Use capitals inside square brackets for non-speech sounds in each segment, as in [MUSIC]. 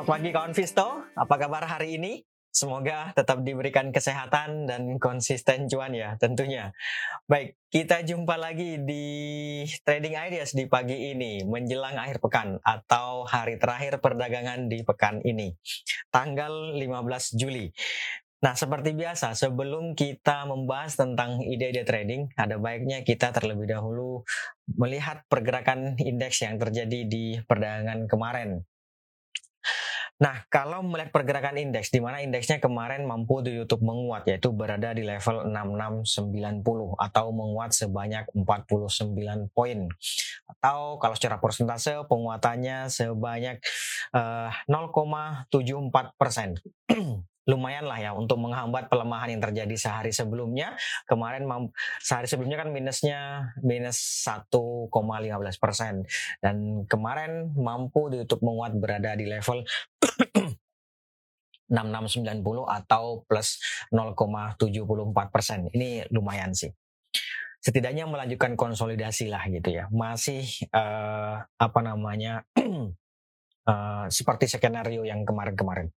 Selamat pagi kawan Visto, apa kabar hari ini? Semoga tetap diberikan kesehatan dan konsisten cuan ya tentunya. Baik, kita jumpa lagi di Trading Ideas di pagi ini menjelang akhir pekan atau hari terakhir perdagangan di pekan ini. Tanggal 15 Juli. Nah, seperti biasa, sebelum kita membahas tentang ide-ide trading, ada baiknya kita terlebih dahulu melihat pergerakan indeks yang terjadi di perdagangan kemarin. Nah, kalau melihat pergerakan indeks, di mana indeksnya kemarin mampu di YouTube menguat, yaitu berada di level 6690 atau menguat sebanyak 49 poin. Atau kalau secara persentase penguatannya sebanyak uh, 0,74 persen. [CLEARS THROAT] lumayan lah ya untuk menghambat pelemahan yang terjadi sehari sebelumnya. Kemarin sehari sebelumnya kan minusnya minus 1,15 persen dan kemarin mampu ditutup menguat berada di level [CLEARS THROAT] 6690 atau plus 0,74 persen. Ini lumayan sih. Setidaknya melanjutkan konsolidasi lah gitu ya. Masih uh, apa namanya uh, [CLEARS THROAT] seperti skenario yang kemarin-kemarin.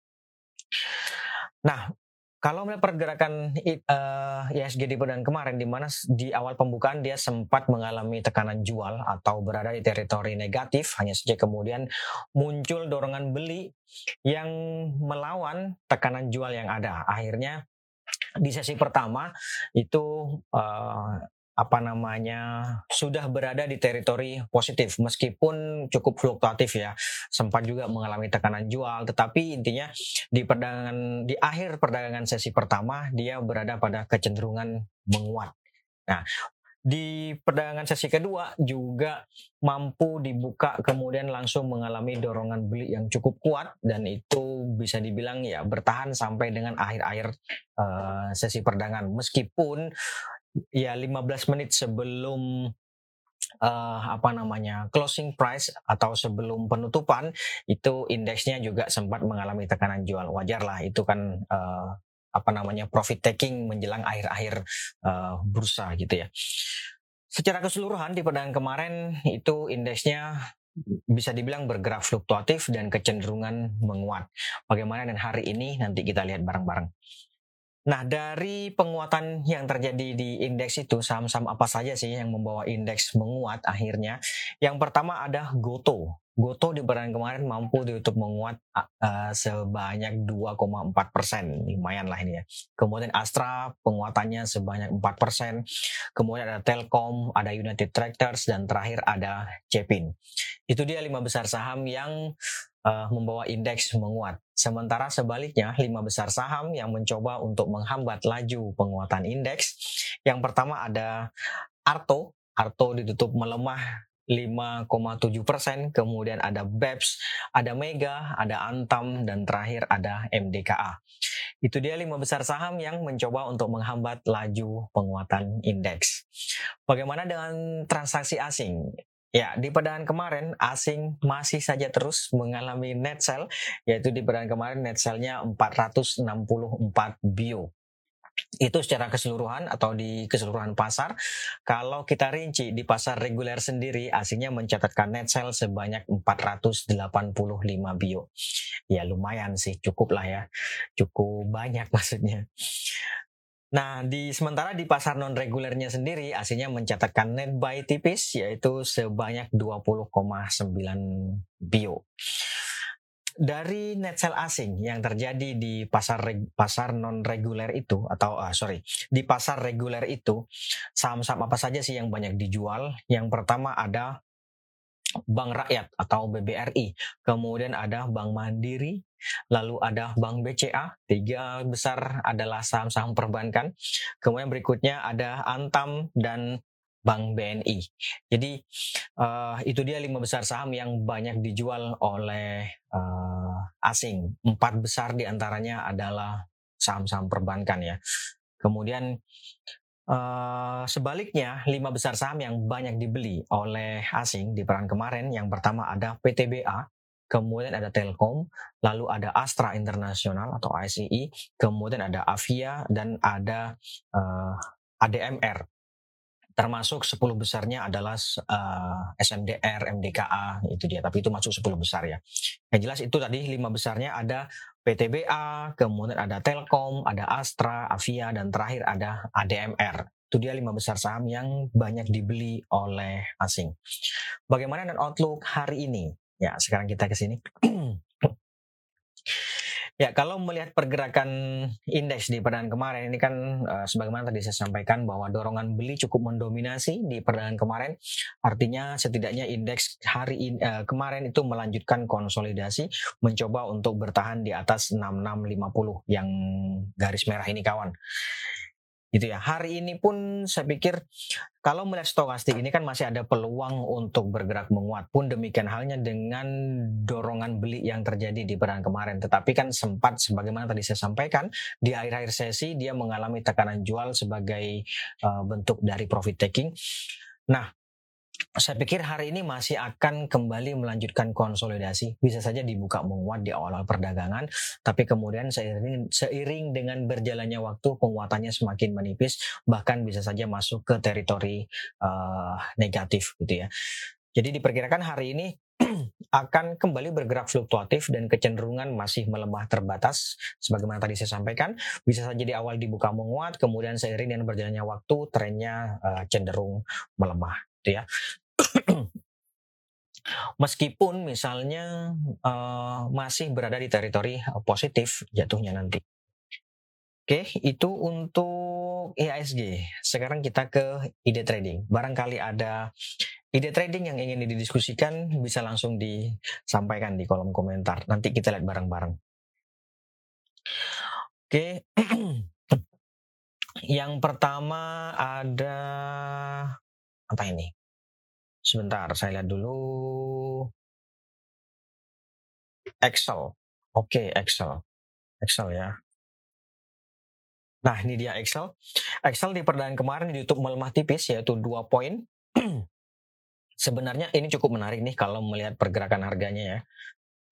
Nah, kalau melihat pergerakan uh, di perdagangan kemarin, di mana di awal pembukaan dia sempat mengalami tekanan jual atau berada di teritori negatif, hanya saja kemudian muncul dorongan beli yang melawan tekanan jual yang ada. Akhirnya di sesi pertama itu uh, apa namanya sudah berada di teritori positif meskipun cukup fluktuatif ya sempat juga mengalami tekanan jual tetapi intinya di perdagangan di akhir perdagangan sesi pertama dia berada pada kecenderungan menguat. Nah, di perdagangan sesi kedua juga mampu dibuka kemudian langsung mengalami dorongan beli yang cukup kuat dan itu bisa dibilang ya bertahan sampai dengan akhir-akhir uh, sesi perdagangan meskipun ya 15 menit sebelum uh, apa namanya closing price atau sebelum penutupan itu indeksnya juga sempat mengalami tekanan jual wajar lah itu kan uh, apa namanya profit taking menjelang akhir-akhir uh, bursa gitu ya. Secara keseluruhan di perdagangan kemarin itu indeksnya bisa dibilang bergerak fluktuatif dan kecenderungan menguat. Bagaimana dan hari ini nanti kita lihat bareng-bareng. Nah, dari penguatan yang terjadi di indeks itu, saham-saham apa saja sih yang membawa indeks menguat akhirnya? Yang pertama ada Goto. Goto di bulan kemarin mampu ditutup menguat uh, sebanyak 2,4 persen, lumayan lah ini ya. Kemudian Astra penguatannya sebanyak 4 persen. Kemudian ada Telkom, ada United Tractors, dan terakhir ada Cepin. Itu dia lima besar saham yang uh, membawa indeks menguat. Sementara sebaliknya, lima besar saham yang mencoba untuk menghambat laju penguatan indeks. Yang pertama ada Arto. Arto ditutup melemah 5,7 persen, kemudian ada BEPS, ada Mega, ada Antam, dan terakhir ada MDKA. Itu dia lima besar saham yang mencoba untuk menghambat laju penguatan indeks. Bagaimana dengan transaksi asing? Ya, di perdagangan kemarin asing masih saja terus mengalami net sell, yaitu di perdagangan kemarin net sell-nya 464 bio. Itu secara keseluruhan atau di keseluruhan pasar. Kalau kita rinci di pasar reguler sendiri, asingnya mencatatkan net sell sebanyak 485 bio. Ya lumayan sih, cukup lah ya. Cukup banyak [LAUGHS] maksudnya. Nah, di sementara di pasar non regulernya sendiri aslinya mencatatkan net buy tipis yaitu sebanyak 20,9 bio. Dari net sell asing yang terjadi di pasar pasar non reguler itu atau uh, sorry di pasar reguler itu saham-saham apa saja sih yang banyak dijual? Yang pertama ada Bank Rakyat atau BBRI, kemudian ada Bank Mandiri, lalu ada Bank BCA, tiga besar adalah saham-saham perbankan. Kemudian berikutnya ada Antam dan Bank BNI. Jadi uh, itu dia lima besar saham yang banyak dijual oleh uh, asing. Empat besar di antaranya adalah saham-saham perbankan ya. Kemudian Uh, sebaliknya, lima besar saham yang banyak dibeli oleh asing di peran kemarin, yang pertama ada PTBA, kemudian ada Telkom, lalu ada Astra Internasional atau ASII, kemudian ada Avia dan ada uh, eh, ADMR. termasuk 10 besarnya adalah uh, eh, SMDR, MDKA itu dia tapi itu masuk 10 besar ya yang jelas itu tadi lima besarnya ada PTBA kemudian ada Telkom ada Astra Avia dan terakhir ada ADMR itu dia lima besar saham yang banyak dibeli oleh asing. Bagaimana dan outlook hari ini? Ya sekarang kita ke sini [CLEARS THROAT] Ya, kalau melihat pergerakan indeks di perdagangan kemarin ini kan uh, sebagaimana tadi saya sampaikan bahwa dorongan beli cukup mendominasi di perdagangan kemarin. Artinya setidaknya indeks hari in, uh, kemarin itu melanjutkan konsolidasi mencoba untuk bertahan di atas 6650 yang garis merah ini kawan gitu ya. Hari ini pun saya pikir kalau melihat stokastik ini kan masih ada peluang untuk bergerak menguat pun demikian halnya dengan dorongan beli yang terjadi di perang kemarin. Tetapi kan sempat sebagaimana tadi saya sampaikan di akhir-akhir sesi dia mengalami tekanan jual sebagai uh, bentuk dari profit taking. Nah, saya pikir hari ini masih akan kembali melanjutkan konsolidasi. Bisa saja dibuka menguat di awal-awal perdagangan, tapi kemudian seiring, seiring dengan berjalannya waktu penguatannya semakin menipis, bahkan bisa saja masuk ke teritori uh, negatif gitu ya. Jadi diperkirakan hari ini [CLEARS THROAT] akan kembali bergerak fluktuatif dan kecenderungan masih melemah terbatas sebagaimana tadi saya sampaikan bisa saja di awal dibuka menguat kemudian seiring dengan berjalannya waktu trennya uh, cenderung melemah gitu ya Meskipun misalnya uh, masih berada di teritori positif jatuhnya nanti. Oke, itu untuk IHSG. Sekarang kita ke ide trading. Barangkali ada ide trading yang ingin didiskusikan bisa langsung disampaikan di kolom komentar. Nanti kita lihat bareng-bareng. Oke. [CLEARS THROAT] yang pertama ada apa ini? Sebentar, saya lihat dulu. Excel. Oke, Excel. Excel ya. Nah, ini dia Excel. Excel di perdagangan kemarin ditutup melemah tipis yaitu 2 poin. [CLEARS THROAT] Sebenarnya ini cukup menarik nih kalau melihat pergerakan harganya ya.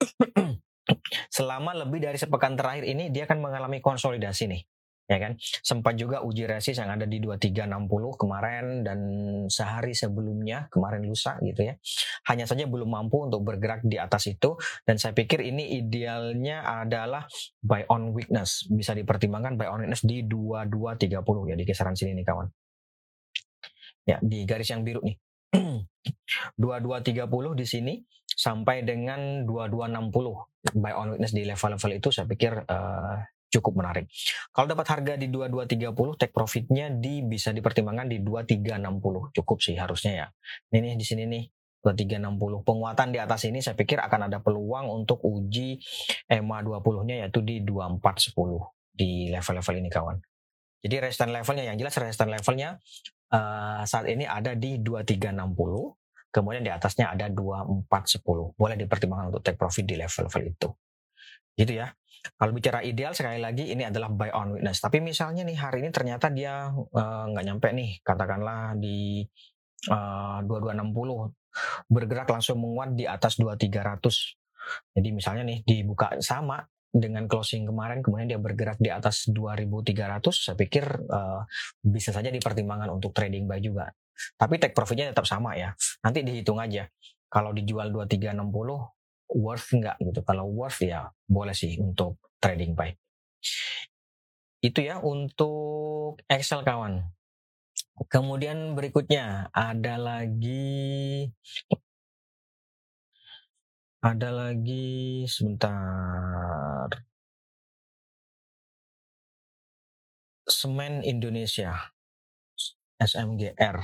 [CLEARS THROAT] Selama lebih dari sepekan terakhir ini dia akan mengalami konsolidasi nih ya kan? Sempat juga uji resist yang ada di 2360 kemarin dan sehari sebelumnya kemarin lusa gitu ya hanya saja belum mampu untuk bergerak di atas itu dan saya pikir ini idealnya adalah buy on weakness bisa dipertimbangkan buy on weakness di 2230 ya di kisaran sini nih kawan. Ya di garis yang biru nih. [CLEARS THROAT] 2230 di sini sampai dengan 2260 buy on weakness di level-level itu saya pikir uh, cukup menarik. Kalau dapat harga di 2230, take profitnya di bisa dipertimbangkan di 2360. Cukup sih harusnya ya. Ini nih di sini nih 2360. Penguatan di atas ini saya pikir akan ada peluang untuk uji EMA 20-nya yaitu di 2410 di level-level ini kawan. Jadi resistance levelnya yang jelas resistance levelnya uh, saat ini ada di 2360 kemudian di atasnya ada 2410. Boleh dipertimbangkan untuk take profit di level-level itu. Gitu ya. Kalau bicara ideal sekali lagi ini adalah buy on witness. Tapi misalnya nih hari ini ternyata dia eh, nggak uh, nyampe nih, katakanlah di uh, 2260 bergerak langsung menguat di atas 2300. Jadi misalnya nih dibuka sama dengan closing kemarin kemudian dia bergerak di atas 2300 saya pikir uh, bisa saja dipertimbangkan untuk trading buy juga. Tapi take profitnya tetap sama ya. Nanti dihitung aja. Kalau dijual 2360 worth nggak gitu. Kalau worth ya boleh sih untuk trading buy. Itu ya untuk Excel kawan. Kemudian berikutnya ada lagi ada lagi sebentar. Semen Indonesia SMGR.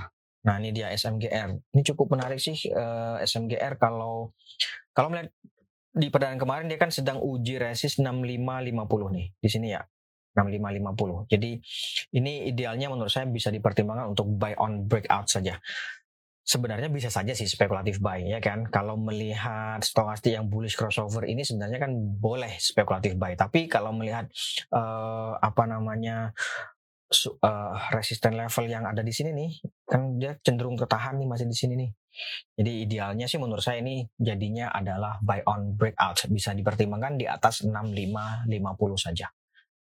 Nah ini dia SMGR. Ini cukup menarik sih eh, SMGR kalau kalau melihat di perdagangan kemarin dia kan sedang uji resist 6550 nih di sini ya 6550. Jadi ini idealnya menurut saya bisa dipertimbangkan untuk buy on breakout saja. Sebenarnya bisa saja sih spekulatif buy ya kan. Kalau melihat stokastik yang bullish crossover ini sebenarnya kan boleh spekulatif buy. Tapi kalau melihat uh, apa namanya uh, resisten level yang ada di sini nih kan dia cenderung ketahan nih masih di sini nih. Jadi idealnya sih menurut saya ini jadinya adalah buy on breakout bisa dipertimbangkan di atas 6550 saja.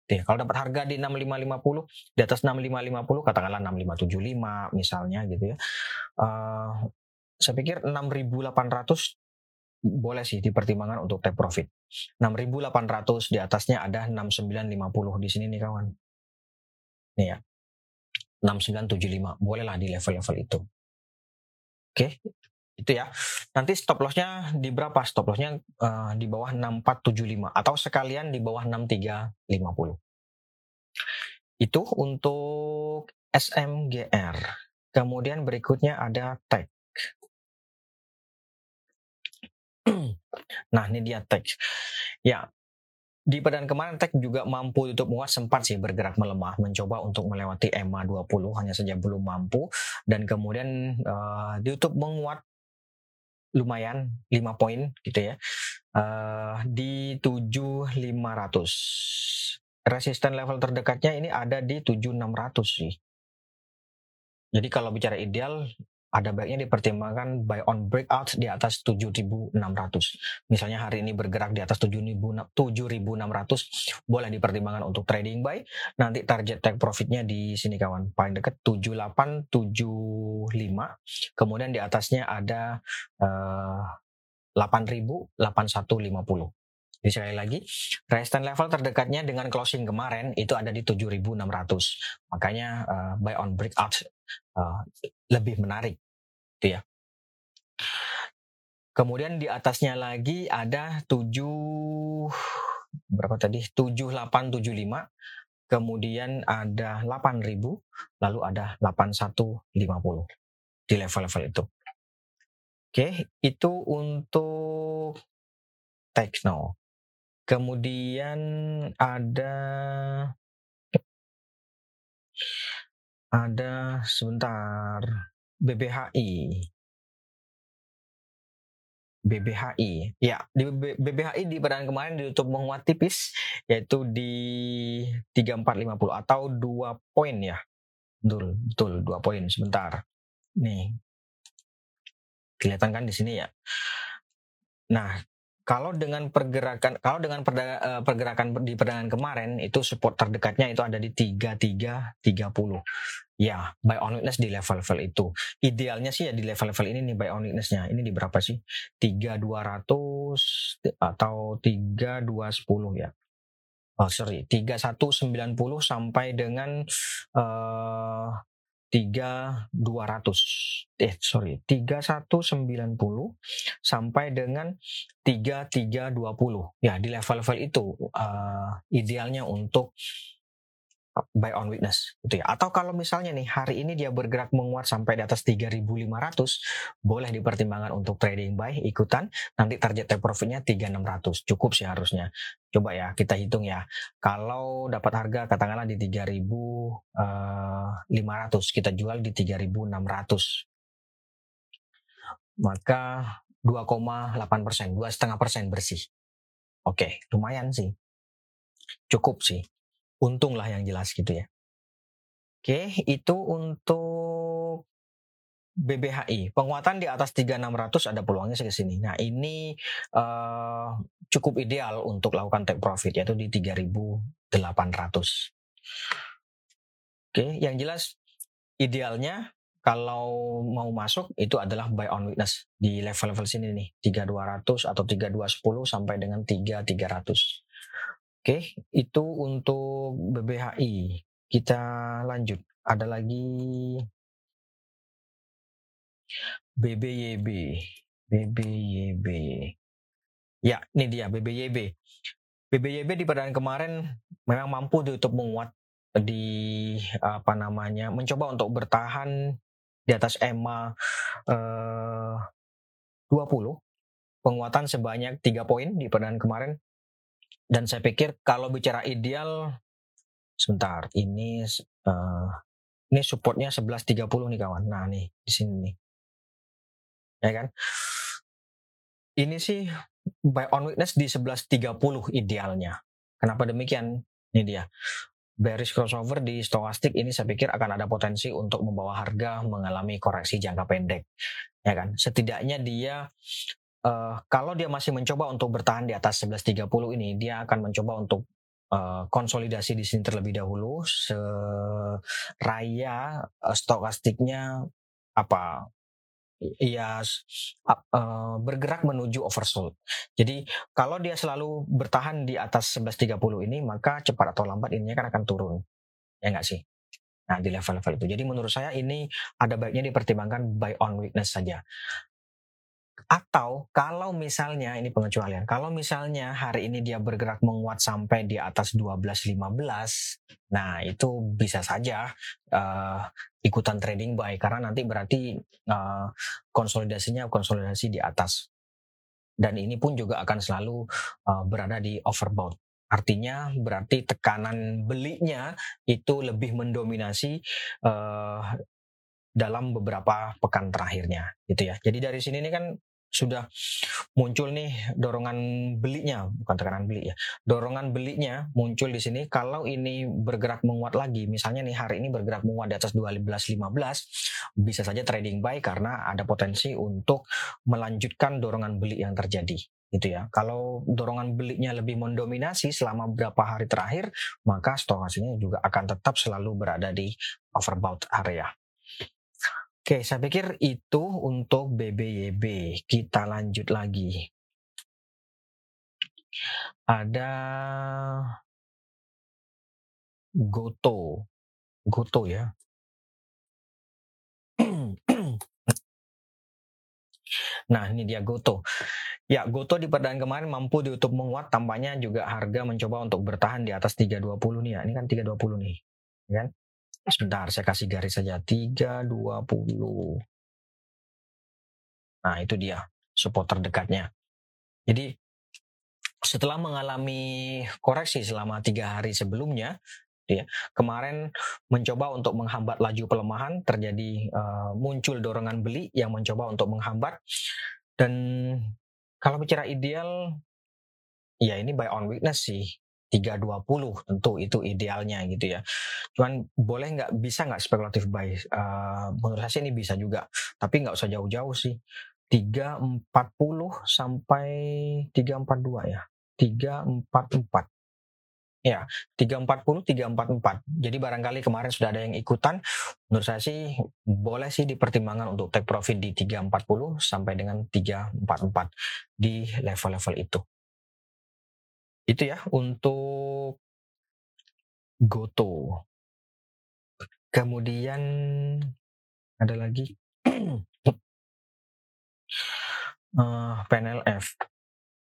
Ya. Kalau dapat harga di 6550, di atas 6550 katakanlah 6575 misalnya gitu ya. Uh, saya pikir 6800 boleh sih dipertimbangkan untuk take profit. 6800 di atasnya ada 6950 di sini nih kawan. Nih ya. 6975 bolehlah di level-level itu. Oke, itu ya. Nanti stop lossnya di berapa? Stop lossnya uh, di bawah 6475 atau sekalian di bawah 6350. Itu untuk SMGR. Kemudian berikutnya ada TEK. [CLEARS THROAT] nah ini dia TEK. Ya, di perdan kemarin TEK juga mampu untuk menguat sempat sih bergerak melemah mencoba untuk melewati EMA 20 hanya saja belum mampu. Dan kemudian uh, di YouTube menguat lumayan 5 poin gitu ya uh, di 7500 resisten level terdekatnya ini ada di 7600 sih. Jadi kalau bicara ideal ada baiknya dipertimbangkan buy on breakout di atas 7600. Misalnya hari ini bergerak di atas 7600 boleh dipertimbangkan untuk trading buy. Nanti target take profitnya di sini kawan, paling dekat 7875. Kemudian di atasnya ada uh, 8000 8150. Jadi sekali lagi, resistance level terdekatnya dengan closing kemarin itu ada di 7.600. Makanya uh, buy on breakout uh, lebih menarik, itu ya. Kemudian di atasnya lagi ada 7 berapa tadi? 7875. Kemudian ada 8000, lalu ada 8150 di level-level itu. Oke, itu untuk Tekno. Kemudian ada ada sebentar BBHI. BBHI. Ya, di BBHI di perdagangan kemarin ditutup menguat tipis yaitu di 3450 atau 2 poin ya. Betul, betul 2 poin sebentar. Nih. Kelihatan kan di sini ya. Nah, kalau dengan pergerakan kalau dengan perda, uh, pergerakan di perdagangan kemarin itu support terdekatnya itu ada di 3330. Ya, buy on weakness di level-level itu. Idealnya sih ya di level-level ini nih buy on weaknessnya. Ini di berapa sih? 3200 atau 3210 ya. Oh sorry, 3190 sampai dengan uh, 3200 eh sorry 3190 sampai dengan 3320 ya di level-level itu uh, idealnya untuk buy on witness gitu ya. Atau kalau misalnya nih hari ini dia bergerak menguat sampai di atas 3500, boleh dipertimbangkan untuk trading buy ikutan. Nanti target take profitnya 3600. Cukup sih harusnya. Coba ya kita hitung ya. Kalau dapat harga katakanlah di 3500, eh, kita jual di 3600. Maka 2,8 persen, dua setengah persen bersih. Oke, lumayan sih. Cukup sih untung lah yang jelas gitu ya. Oke, itu untuk BBHI. Penguatan di atas 3600 ada peluangnya ke sini. Nah, ini uh, cukup ideal untuk lakukan take profit yaitu di 3800. Oke, yang jelas idealnya kalau mau masuk itu adalah buy on witness di level-level sini nih 3200 atau 3210 sampai dengan 3300. Oke, itu untuk BBHI. Kita lanjut. Ada lagi BBYB. BBYB. Ya, ini dia BBYB. BBYB di perdagangan kemarin memang mampu untuk menguat di apa namanya mencoba untuk bertahan di atas EMA eh, 20 penguatan sebanyak 3 poin di perdagangan kemarin dan saya pikir kalau bicara ideal, sebentar, ini uh, ini supportnya 11.30 nih kawan. Nah nih di sini nih, ya kan? Ini sih buy on witness di 11.30 idealnya. Kenapa demikian? Ini dia. Bearish crossover di stokastik ini saya pikir akan ada potensi untuk membawa harga mengalami koreksi jangka pendek. Ya kan? Setidaknya dia uh, kalau dia masih mencoba untuk bertahan di atas 11.30 ini, dia akan mencoba untuk uh, konsolidasi di sini terlebih dahulu seraya uh, stokastiknya apa ya uh, bergerak menuju oversold. Jadi kalau dia selalu bertahan di atas 11.30 ini maka cepat atau lambat ini kan akan turun. Ya enggak sih? Nah, di level-level itu. Jadi menurut saya ini ada baiknya dipertimbangkan buy on weakness saja. Atau kalau misalnya ini pengecualian, kalau misalnya hari ini dia bergerak menguat sampai di atas 12.15, nah itu bisa saja uh, ikutan trading buy karena nanti berarti uh, konsolidasinya konsolidasi di atas. Dan ini pun juga akan selalu uh, berada di overbought. Artinya berarti tekanan belinya itu lebih mendominasi uh, dalam beberapa pekan terakhirnya gitu ya. Jadi dari sini ini kan sudah muncul nih dorongan belinya, bukan tekanan beli ya. Dorongan belinya muncul di sini kalau ini bergerak menguat lagi, misalnya nih hari ini bergerak menguat di atas 12.15, bisa saja trading buy karena ada potensi untuk melanjutkan dorongan beli yang terjadi gitu ya. Kalau dorongan belinya lebih mendominasi selama beberapa hari terakhir, maka stokasinya juga akan tetap selalu berada di overbought area. Oke, saya pikir itu untuk BBYB. Kita lanjut lagi. Ada Goto. Goto ya. [CLEARS THROAT] Nah, ini dia Goto. Ya, Goto di perdaan kemarin mampu ditutup menguat, tampaknya juga harga mencoba untuk bertahan di atas 320 nih ya. Ini kan 320 nih, ya kan? Sebentar, saya kasih garis saja. 320. Nah, itu dia support terdekatnya. Jadi, setelah mengalami koreksi selama tiga hari sebelumnya, ya, kemarin mencoba untuk menghambat laju pelemahan, terjadi uh, muncul dorongan beli yang mencoba untuk menghambat. Dan kalau bicara ideal, ya ini buy on weakness sih 320 tentu itu idealnya gitu ya. Cuman boleh nggak bisa nggak spekulatif buy? Uh, menurut saya sih ini bisa juga, tapi nggak usah jauh-jauh sih. 340 sampai 342 ya. 344. Ya, 340, 344. Jadi barangkali kemarin sudah ada yang ikutan. Menurut saya sih boleh sih dipertimbangkan untuk take profit di 340 sampai dengan 344 di level-level itu. Itu ya untuk Goto. Kemudian ada lagi [CLEARS THROAT] uh, PNLF.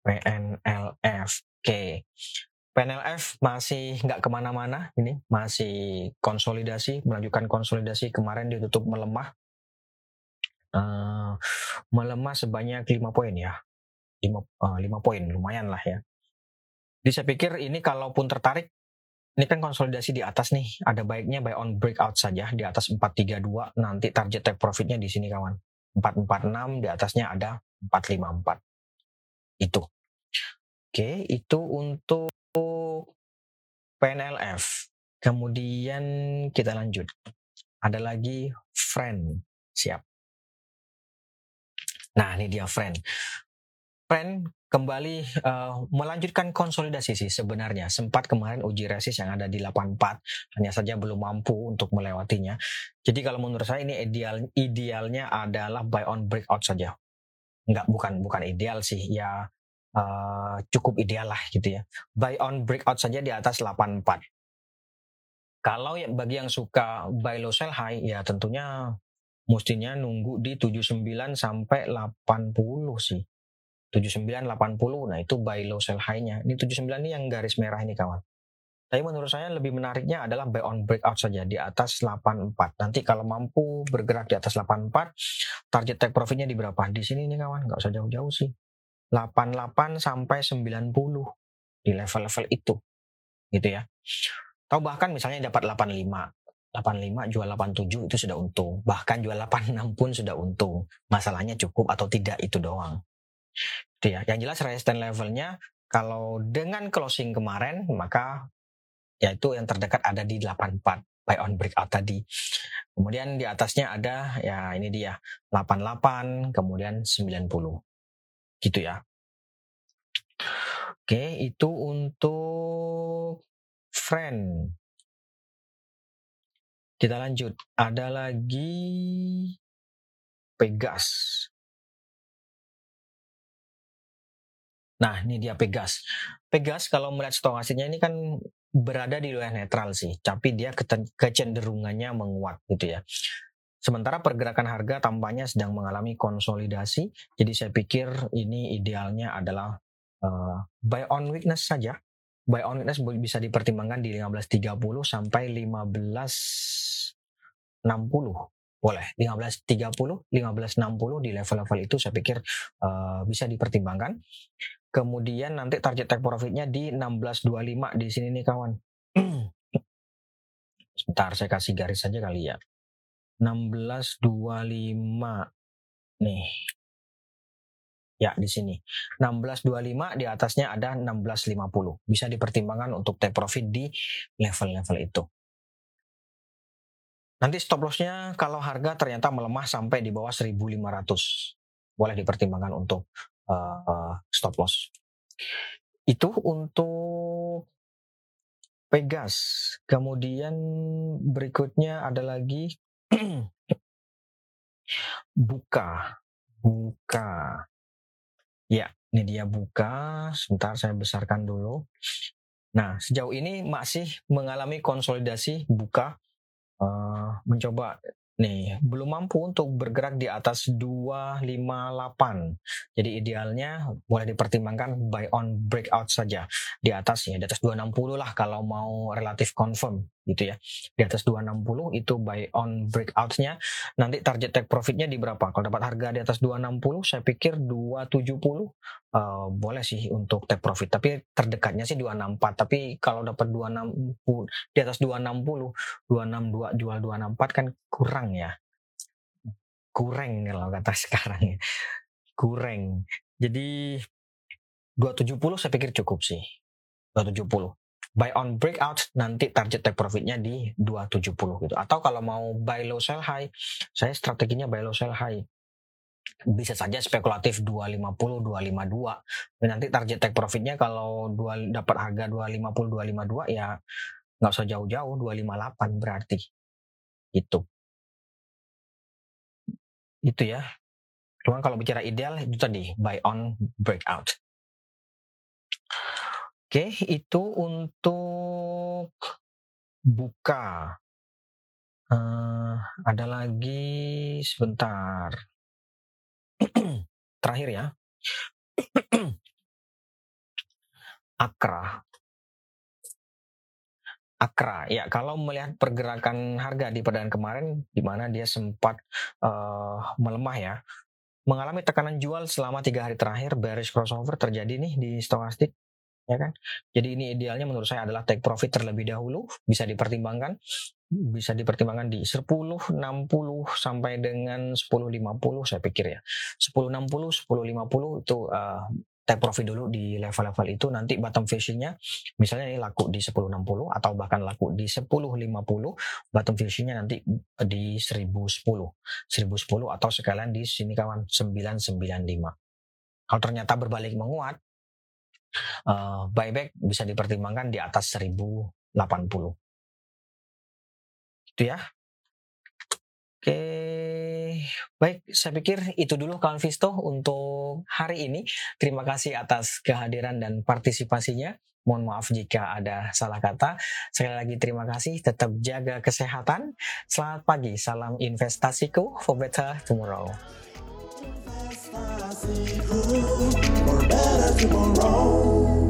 PNLF. Oke. Okay. PNLF masih nggak ke mana-mana ini masih konsolidasi melanjutkan konsolidasi kemarin ditutup melemah uh, melemah sebanyak lima poin ya lima uh, poin lumayan lah ya jadi saya pikir ini kalaupun tertarik, ini kan konsolidasi di atas nih. Ada baiknya buy on breakout saja di atas 432. Nanti target take profitnya di sini kawan. 446 di atasnya ada 454. Itu. Oke, itu untuk PNLF. Kemudian kita lanjut. Ada lagi friend. Siap. Nah, ini dia friend. Friend kembali uh, melanjutkan konsolidasi sih sebenarnya. Sempat kemarin uji resist yang ada di 84, hanya saja belum mampu untuk melewatinya. Jadi kalau menurut saya ini ideal idealnya adalah buy on breakout saja. Enggak bukan bukan ideal sih, ya uh, cukup ideal lah gitu ya. Buy on breakout saja di atas 84. Kalau bagi yang suka buy low sell high ya tentunya mestinya nunggu di 79 sampai 80 sih 7980 nah itu buy low sell high-nya. Ini 79 ini yang garis merah ini kawan. Tapi menurut saya lebih menariknya adalah buy on breakout saja di atas 84 nanti kalau mampu bergerak di atas 84 target take profitnya di berapa? Di sini nih kawan. Nggak usah jauh-jauh sih. 88 sampai 90 di level-level itu. Gitu ya. Atau bahkan misalnya dapat 85 85 jual 87 itu sudah untung. Bahkan jual 86 pun sudah untung. Masalahnya cukup atau tidak itu doang itu ya. Yang jelas resistance levelnya kalau dengan closing kemarin maka yaitu yang terdekat ada di 84 buy on breakout tadi. Kemudian di atasnya ada ya ini dia 88 kemudian 90. Gitu ya. Oke, itu untuk friend. Kita lanjut. Ada lagi Pegas. Nah, ini dia Pegas. Pegas kalau melihat stokastiknya ini kan berada di wilayah netral sih, tapi dia kecenderungannya menguat gitu ya. Sementara pergerakan harga tampaknya sedang mengalami konsolidasi, jadi saya pikir ini idealnya adalah uh, buy on weakness saja. Buy on weakness bisa dipertimbangkan di 15.30 sampai 15.60 boleh 15.30 15.60 di level-level itu saya pikir uh, bisa dipertimbangkan kemudian nanti target take profitnya di 16.25 di sini nih kawan. [CLEARS THROAT] Sebentar saya kasih garis saja kali ya. 16.25 nih. Ya di sini. 16.25 di atasnya ada 16.50 bisa dipertimbangkan untuk take profit di level-level itu. Nanti stop lossnya kalau harga ternyata melemah sampai di bawah 1.500 boleh dipertimbangkan untuk uh, stop loss. Itu untuk Pegas. Kemudian berikutnya ada lagi [CLEARS THROAT] buka. Buka. Ya, ini dia buka. Sebentar saya besarkan dulu. Nah, sejauh ini masih mengalami konsolidasi buka uh, mencoba nih belum mampu untuk bergerak di atas 258. Jadi idealnya boleh dipertimbangkan buy on breakout saja di atas ya di atas 260 lah kalau mau relatif confirm gitu ya. Di atas 260 itu buy on breakoutnya. Nanti target take profitnya di berapa? Kalau dapat harga di atas 260 saya pikir 270 uh, eh, boleh sih untuk take profit. Tapi terdekatnya sih 264. Tapi kalau dapat 260 di atas 260 262 jual 264 kan kurang ya. Kurang kalau kata sekarang ya. Kurang. Jadi 270 saya pikir cukup sih. 270 buy on breakout nanti target take profitnya di 270 gitu. Atau kalau mau buy low sell high, saya strateginya buy low sell high. Bisa saja spekulatif 250, 252. Dan nanti target take profitnya kalau dua, dapat harga 250, 252 ya nggak usah jauh-jauh 258 berarti. Itu. Itu ya. Cuman kalau bicara ideal itu tadi buy on breakout. Oke, itu untuk buka. Uh, ada lagi sebentar. [CLEARS THROAT] Terakhir ya. [CLEARS THROAT] Akra. Akra, ya kalau melihat pergerakan harga di perdagangan kemarin, di mana dia sempat uh, melemah ya, mengalami tekanan jual selama tiga hari terakhir, bearish crossover terjadi nih di stokastik ya kan? Jadi ini idealnya menurut saya adalah take profit terlebih dahulu, bisa dipertimbangkan bisa dipertimbangkan di 10, 60 sampai dengan 10, 50 saya pikir ya. 10, 60, 10, 50 itu uh, take profit dulu di level-level itu nanti bottom fishingnya misalnya ini laku di 1060 atau bahkan laku di 1050 bottom fishingnya nanti di 1010 1010 atau sekalian di sini kawan 995 kalau ternyata berbalik menguat uh, buyback bisa dipertimbangkan di atas 1080. Itu ya. Oke, baik. Saya pikir itu dulu kawan Visto untuk hari ini. Terima kasih atas kehadiran dan partisipasinya. Mohon maaf jika ada salah kata. Sekali lagi terima kasih. Tetap jaga kesehatan. Selamat pagi. Salam investasiku for better tomorrow. keep on rolling.